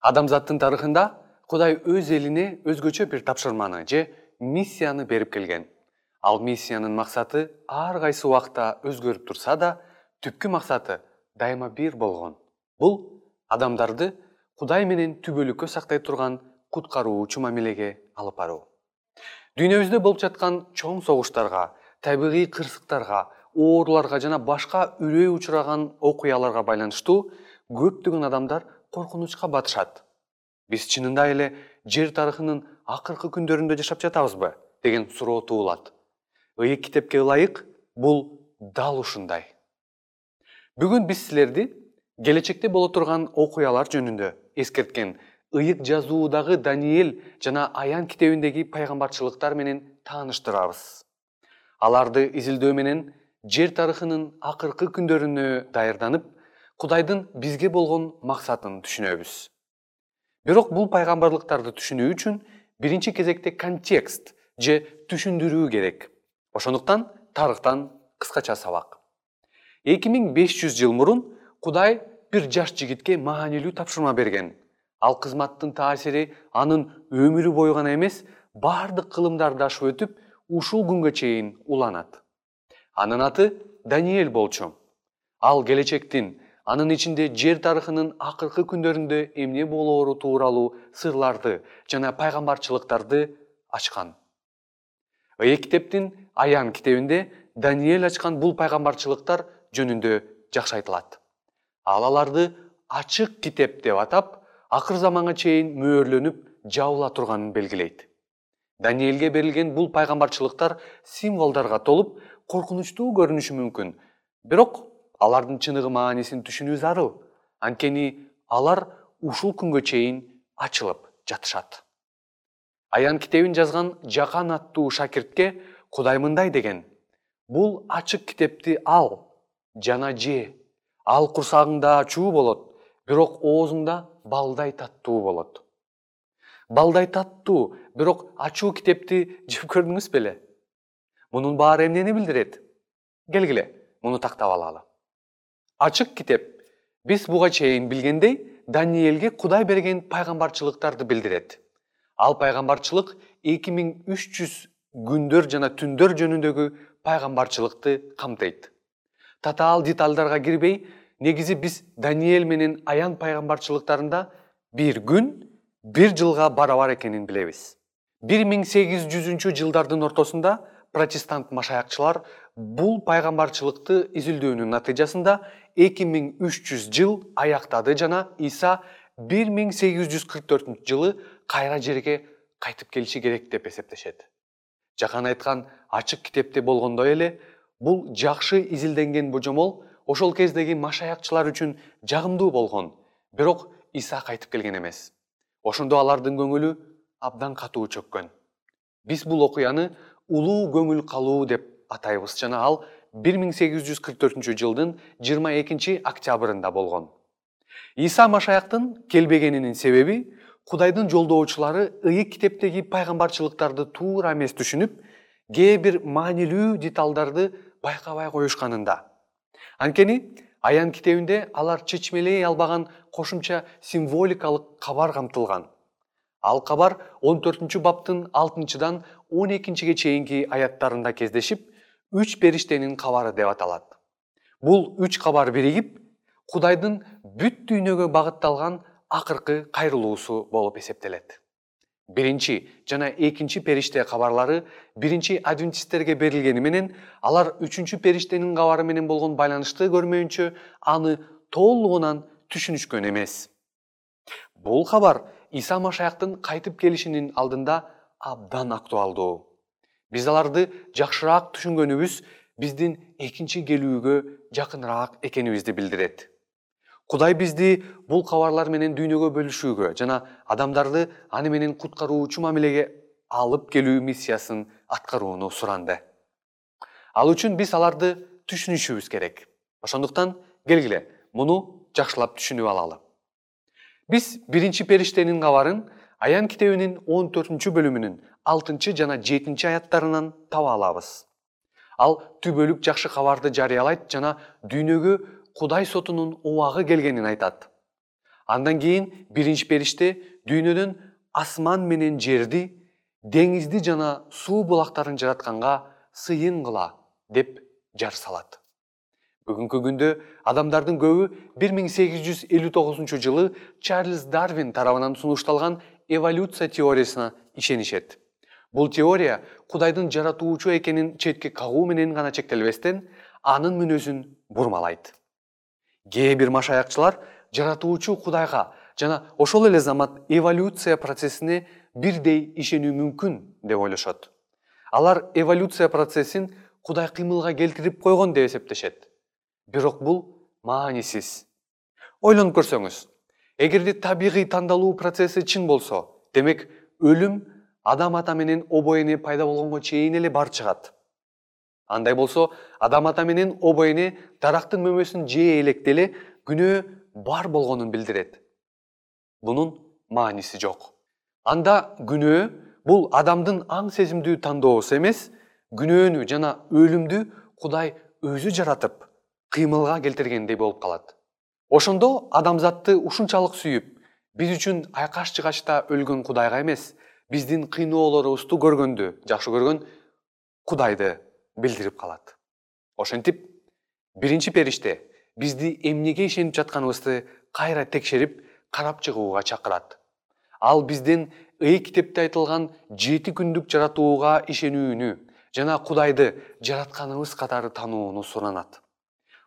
адамзаттын тарыхында кудай өз элине өзгөчө бир тапшырманы же миссияны берип келген. Ал миссиянын максаты ар кайсы убакта өзгөрүп турса да түпкү максаты дайыма бир болгон. Бул адамдарды кудай менен түбөлүккө сактай турган куткаруучу мамилеге алып баруу. Дүйнөбүздө болуп жаткан чоң согуштарга табигый кырсыктарга ооруларга жана башка үрөй учураган окуяларга байланыштуу көптөгөн адамдар коркунучка батышат. Биз чынында эле жер тарыхынын акыркы күндөрүндө жашап жатабызбы деген суроо туулат. Ыйык китепке ылайык бул дал ушундай. Бүгүн биз силерди келечекте боло турган окуялар жөнүндө эскерткен ыйык жазуудагы даниэль жана аян китебиндеги пайгамбарчылыктар менен тааныштырабыз. Аларды изилдөө менен жер тарыхынын акыркы күндөрүнө даярданып кудайдын бизге болгон максатын түшүнөбүз. Бирок бул пайгамбарлыктарды түшүнүү үчүн биринчи кезекте контекст же түшүндүрүү керек. Ошондуктан тарыхтан кыскача сабак эки миң беш жүз жыл мурун кудай бир жаш жигитке маанилүү тапшырма берген. Ал кызматтын таасири анын өмүрү бою гана эмес баардык кылымдарды ашып өтүп ушул күнгө чейин уланат. Анын аты даниэль болчу ал келечектин анын ичинде жер тарыхынын акыркы күндөрүндө эмне болоору тууралуу сырларды жана пайгамбарчылыктарды ачкан. Ыйык китептин аян китебинде даниэль ачкан бул пайгамбарчылыктар жөнүндө жакшы айтылат. Ал аларды ачык китеп деп атап акыр заманга чейин мөөрлөнүп жабыла турганын белгилейт. Даниэлге берилген бул пайгамбарчылыктар символдорго толуп коркунучтуу көрүнүшү мүмкүн. Бирок алардын чыныгы маанисин түшүнүү зарыл анткени алар ушул күнгө чейин ачылып жатышат. Аян китебин жазган жакан аттуу шакиртке кудай мындай деген. Бул ачык китепти ал жана же. Ал курсагыңда ачуу болот бирок оозуңда балдай таттуу болот балдай таттуу бирок ачуу китепти жеп көрдүңүз беле. Мунун баары эмнени билдирет? Келгиле муну тактап алалы ачык китеп. Биз буга чейин билгендей даниэлге кудай берген пайгамбарчылыктарды билдирет. Ал пайгамбарчылык эки миң үч жүз күндөр жана түндөр жөнүндөгү пайгамбарчылыкты камтыйт татаал детальдарга кирбей негизи биз даниэль менен аян пайгамбарчылыктарында бир күн бир жылга барабар экенин билебиз. Бир миң сегиз жүзүнчү жылдардын ортосунда протестант машаякчылар бул пайгамбарчылыкты изилдөөнүн натыйжасында эки миң үч жүз жыл аяктады жана иса бир миң сегиз жүз кырк төртүнчү жылы кайра жерге кайтып келиши керек деп эсептешет. Жакан айткан ачык китепте болгондой эле бул жакшы изилденген божомол ошол кездеги машаякчылар үчүн жагымдуу болгон бирок иса кайтып келген эмес. Ошондо алардын көңүлү абдан катуу чөккөн. Биз бул окуяны улуу көңүл калуу деп атайбыз. Жана ал бир миң сегиз жүз кырк төртүнчү жылдын жыйырма экинчи октябрында болгон. Иса машаяктын келбегенинин себеби кудайдын жолдоочулары ыйык китептеги пайгамбарчылыктарды туура эмес түшүнүп кээ бир маанилүү деталдарды байкабай коюшканында. Анткени аян китебинде алар чечмелей албаган кошумча символикалык кабар камтылган. Ал кабар он төртүнчү баптын алтынчыдан он экинчиге чейинки аяттарында кездешип үч периштенин кабары деп аталат. Бул үч кабар биригип кудайдын бүт дүйнөгө багытталган акыркы кайрылуусу болуп эсептелет. Биринчи жана экинчи периште кабарлары биринчи адвентисттерге берилгени менен алар үчүнчү периштенин кабары менен болгон байланышты көрмөйүнчө аны толугунан түшүнүшкөн эмес. Бул кабар иса машаяктын кайтып келишинин алдында абдан актуалдуу. Биз аларды жакшыраак түшүнгөнүбүз биздин экинчи келүүгө жакыныраак экенибизди билдирет. Кудай бизди бул кабарлар менен дүйнөгө бөлүшүүгө жана адамдарды аны менен куткаруучу мамилеге алып келүү миссиясын аткарууну суранды. Ал үчүн биз аларды түшүнүшүбүз керек. Ошондуктан келгиле муну жакшылап түшүнүп алалы. Биз биринчи периштенин кабарын аян китебинин он төртүнчү бөлүмүнүн алтынчы жана жетинчи аяттарынан таба алабыз. Ал түбөлүк жакшы кабарды жарыялайт жана дүйнөгө кудай сотунун убагы келгенин айтат. Андан кийин биринчи периште дүйнөдөн асман менен жерди деңизди жана суу булактарын жаратканга сыйын кыла деп жар салат. Бүгүнкү күндө адамдардын көбү бир миң сегиз жүз элүү тогузунчу жылы чарльз дарвин тарабынан сунушталган эволюция теориясына ишенишет. Бул теория кудайдын жаратуучу экенин четке кагуу менен гана чектелбестен анын мүнөзүн бурмалайт. Кээ бир машаякчылар жаратуучу кудайга жана ошол эле замат эволюция процессине бирдей ишенүү мүмкүн деп ойлошот. Алар эволюция процессин кудай кыймылга келтирип койгон деп эсептешет. Бирок бул маанисиз. Ойлонуп көрсөңүз эгерде табигый тандалуу процесси чын болсо демек өлүм адам ата менен обо эне пайда болгонго чейин эле бар чыгат. Андай болсо адам ата менен обо эне дарактын мөмөсүн жээ электе эле күнөө бар болгонун билдирет. Бунун мааниси жок. Анда күнөө бул адамдын аң сезимдүү тандоосу эмес күнөөнү жана өлүмдү кудай өзү жаратып кыймылга келтиргендей болуп калат ошондо адамзатты ушунчалык сүйүп биз үчүн айкаш жыгачта өлгөн кудайга эмес биздин кыйноолорубузду көргөндү жакшы көргөн кудайды билдирип калат. Ошентип биринчи периште бизди эмнеге ишенип жатканыбызды кайра текшерип карап чыгууга чакырат. Ал бизден ыйык китепте айтылган жети күндүк жаратууга ишенүүнү жана кудайды жаратканыбыз катары таанууну суранат.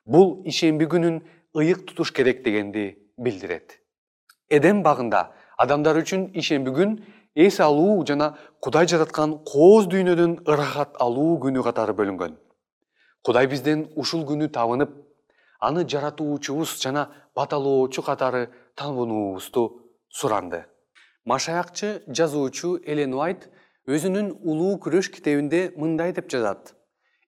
Бул ишемби күнүн ыйык тутуш керек дегенди билдирет. Эдем багында адамдар үчүн ишемби күн эс алуу жана кудай жараткан кооз дүйнөдөн ырахат алуу күнү катары бөлүнгөн. Кудай бизден ушул күнү табынып аны жаратуучубуз жана баталоочу катары таануубузду суранды. Машаякчы жазуучу элен уайт өзүнүн улуу күрөш китебинде мындай деп жазат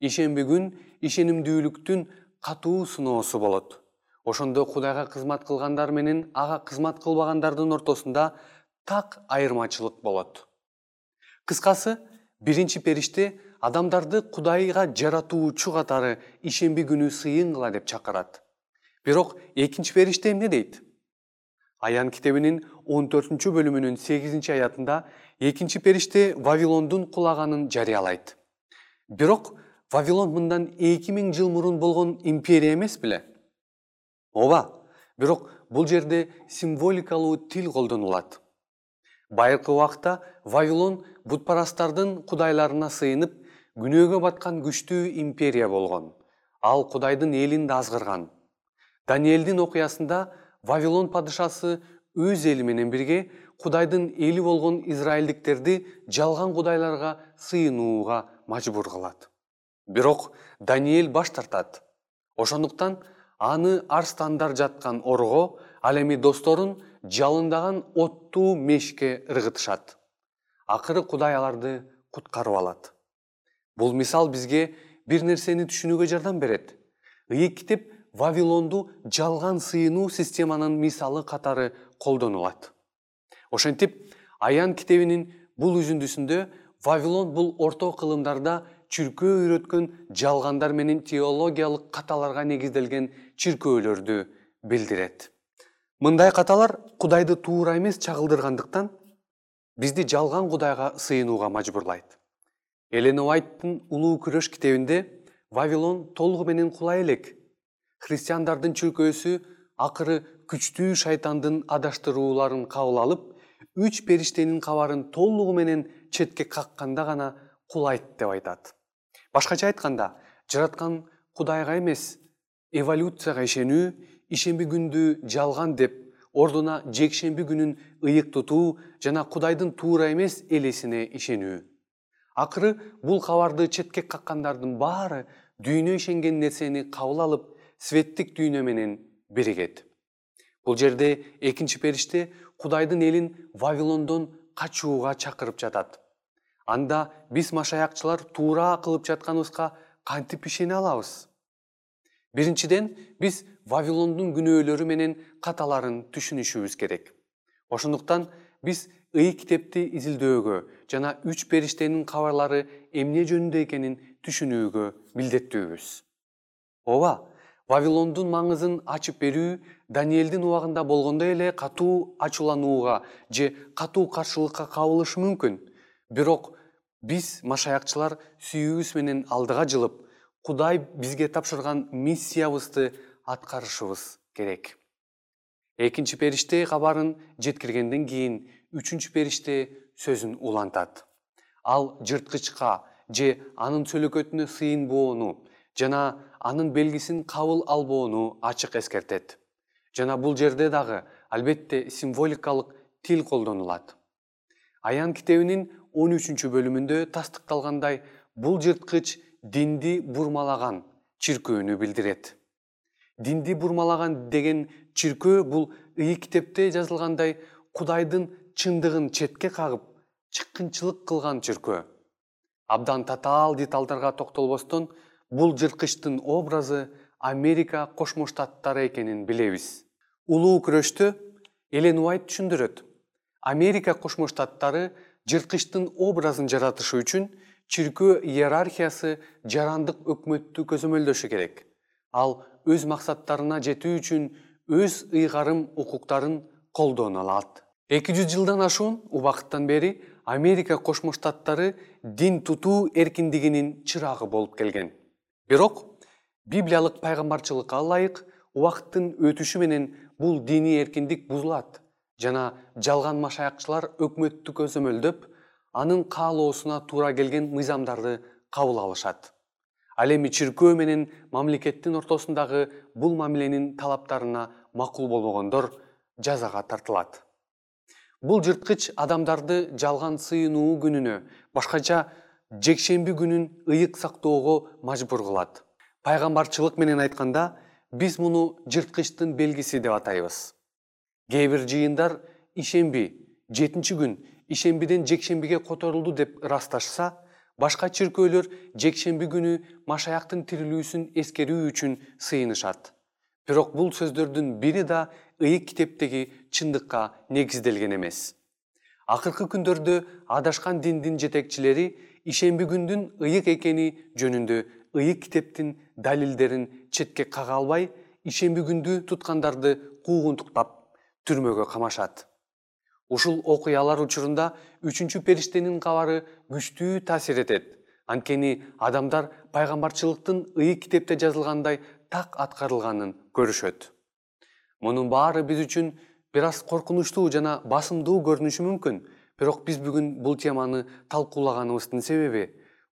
ишемби күн ишенимдүүлүктүн катуу сыноосу болот ошондо кудайга кызмат кылгандар менен ага кызмат кылбагандардын ортосунда так айырмачылык болот. Кыскасы биринчи периште адамдарды кудайга жаратуучу катары ишемби күнү сыйын кыла деп чакырат. Бирок экинчи периште эмне дейт? Аян китебинин он төртүнчү бөлүмүнүн сегизинчи аятында экинчи периште вавилондун кулаганын жарыялайт. Бирок вавилон мындан эки миң жыл мурун болгон империя эмес беле ооба бирок бул жерде символикалуу тил колдонулат. Байыркы убакта вавилон бутпарасттардын кудайларына сыйынып күнөөгө баткан күчтүү империя болгон. Ал кудайдын элин да азгырган. Даниэлдин окуясында вавилон падышасы өз эли менен бирге кудайдын эли болгон израилдиктерди жалган кудайларга сыйынууга мажбур кылат. Бирок даниэль баш тартат. Ошондуктан аны арстандар жаткан орго ал эми досторун жалындаган оттуу мешке ыргытышат. Акыры кудай аларды куткарып алат. Бул мисал бизге бир нерсени түшүнүүгө жардам берет. Ыйык китеп вавилонду жалган сыйынуу системанын мисалы катары колдонулат. Ошентип аян китебинин бул үзүндүсүндө вавилон бул орто кылымдарда чүркөө үйрөткөн жалгандар менен теологиялык каталарга негизделген чиркөөлөрдү билдирет. Мындай каталар кудайды туура эмес чагылдыргандыктан бизди жалган кудайга сыйынууга мажбурлайт. Элен уайттын улуу күрөш китебинде вавилон толугу менен кулай элек. Христиандардын чиркөөсү акыры күчтүү шайтандын адаштырууларын кабыл алып үч периштенин кабарын толугу менен четке какканда гана кулайт деп айтат. Башкача айтканда жараткан кудайга эмес эволюцияга ишенүү ишемби күндү жалган деп ордуна жекшемби күнүн ыйык тутуу жана кудайдын туура эмес элесине ишенүү. Акыры бул кабарды четке каккандардын баары дүйнө ишенген нерсени кабыл алып светтик дүйнө менен биригет. Бул жерде экинчи периште кудайдын элин вавилондон качууга чакырып жатат анда биз машаякчылар туура кылып жатканыбызга кантип ишене алабыз? Биринчиден биз вавилондун күнөөлөрү менен каталарын түшүнүшүбүз керек. Ошондуктан биз ыйык китепти изилдөөгө жана үч периштенин кабарлары эмне жөнүндө экенин түшүнүүгө милдеттүүбүз ооба вавилондун маңызын ачып берүү даниэлдин убагында болгондой эле катуу ачууланууга же катуу каршылыкка кабылышы мүмкүн. Бирок биз машаякчылар сүйүүбүз менен алдыга жылып кудай бизге тапшырган миссиябызды аткарышыбыз керек. Экинчи периште кабарын жеткиргенден кийин үчүнчү периште сөзүн улантат. Ал жырткычка же анын сөлөкөтүнө сыйынбоону жана анын белгисин кабыл албоону ачык эскертет. Жана бул жерде дагы албетте символикалык тил колдонулат. Аян китебинин он үчүнчү бөлүмүндө тастыкталгандай бул жырткыч динди бурмалаган чиркөөнү билдирет. Динди бурмалаган деген чиркөө бул ыйык китепте жазылгандай кудайдын чындыгын четке кагып чыккынчылык кылган чиркөө. Абдан татаал деталдарга токтолбостон бул жырткычтын образы америка кошмо штаттары экенин билебиз. Улуу күрөштө элен уайт түшүндүрөт. Америка кошмо штаттары жырткычтын образын жаратышы үчүн чиркөө иерархиясы жарандык өкмөттү көзөмөлдөшү керек. Ал өз максаттарына жетүү үчүн өз ыйгарым укуктарын колдоно алат. Эки жүз жылдан ашуун убакыттан бери америка кошмо штаттары дин тутуу эркиндигинин чырагы болуп келген. Бирок библиялык пайгамбарчылыкка ылайык убакыттын өтүшү менен бул диний эркиндик бузулат жана жалган машаякчылар өкмөттү көзөмөлдөп анын каалоосуна туура келген мыйзамдарды кабыл алышат. Ал эми чиркөө менен мамлекеттин ортосундагы бул мамиленин талаптарына макул болбогондор жазага тартылат. Бул жырткыч адамдарды жалган сыйынуу күнүнө башкача жекшемби күнүн ыйык сактоого мажбур кылат. Пайгамбарчылык менен айтканда биз муну жырткычтын белгиси деп атайбыз кээ бир жыйындар ишемби жетинчи күн ишембиден жекшембиге которулду деп ырасташса башка чиркөөлөр жекшемби күнү машаяктын тирилүүсүн эскерүү үчүн сыйынышат. Бирок бул сөздөрдүн бири да ыйык китептеги чындыкка негизделген эмес. Акыркы күндөрдө адашкан диндин жетекчилери ишемби күндүн ыйык экени жөнүндө ыйык китептин далилдерин четке кага албай ишемби күндү туткандарды куугунтуктап түрмөгө камашат. Ушул окуялар учурунда үчүнчү периштенин кабары күчтүү таасир этет. Анткени адамдар пайгамбарчылыктын ыйык китепте жазылгандай так аткарылганын көрүшөт. Мунун баары биз үчүн бир аз коркунучтуу жана басымдуу көрүнүшү мүмкүн. Бирок биз бүгүн бул теманы талкуулаганыбыздын себеби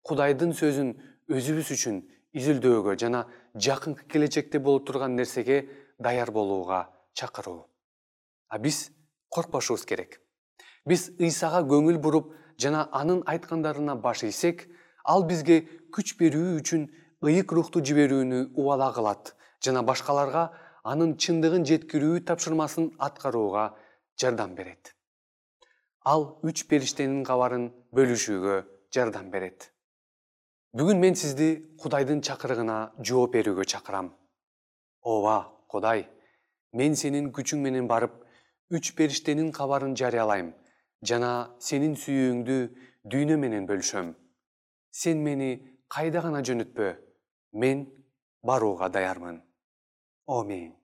кудайдын сөзүн өзүбүз үчүн изилдөөгө жана жакынкы келечекте боло турган нерсеге даяр болууга чакыруу а биз коркпошубуз керек. Биз ыйсага көңүл буруп жана анын айткандарына баш ийсек ал бизге күч берүү үчүн ыйык рухту жиберүүнү убада кылат жана башкаларга анын чындыгын жеткирүү тапшырмасын аткарууга жардам берет. Ал үч периштенин кабарын бөлүшүүгө жардам берет. Бүгүн мен сизди кудайдын чакырыгына жооп берүүгө чакырам. Ооба кудай мен сенин күчүң менен барып үч периштенин кабарын жарыялайм. Жана сенин сүйүүңдү дүйнө менен бөлүшөм. Сен мени кайда гана жөнөтпө мен барууга даярмын. Аминь.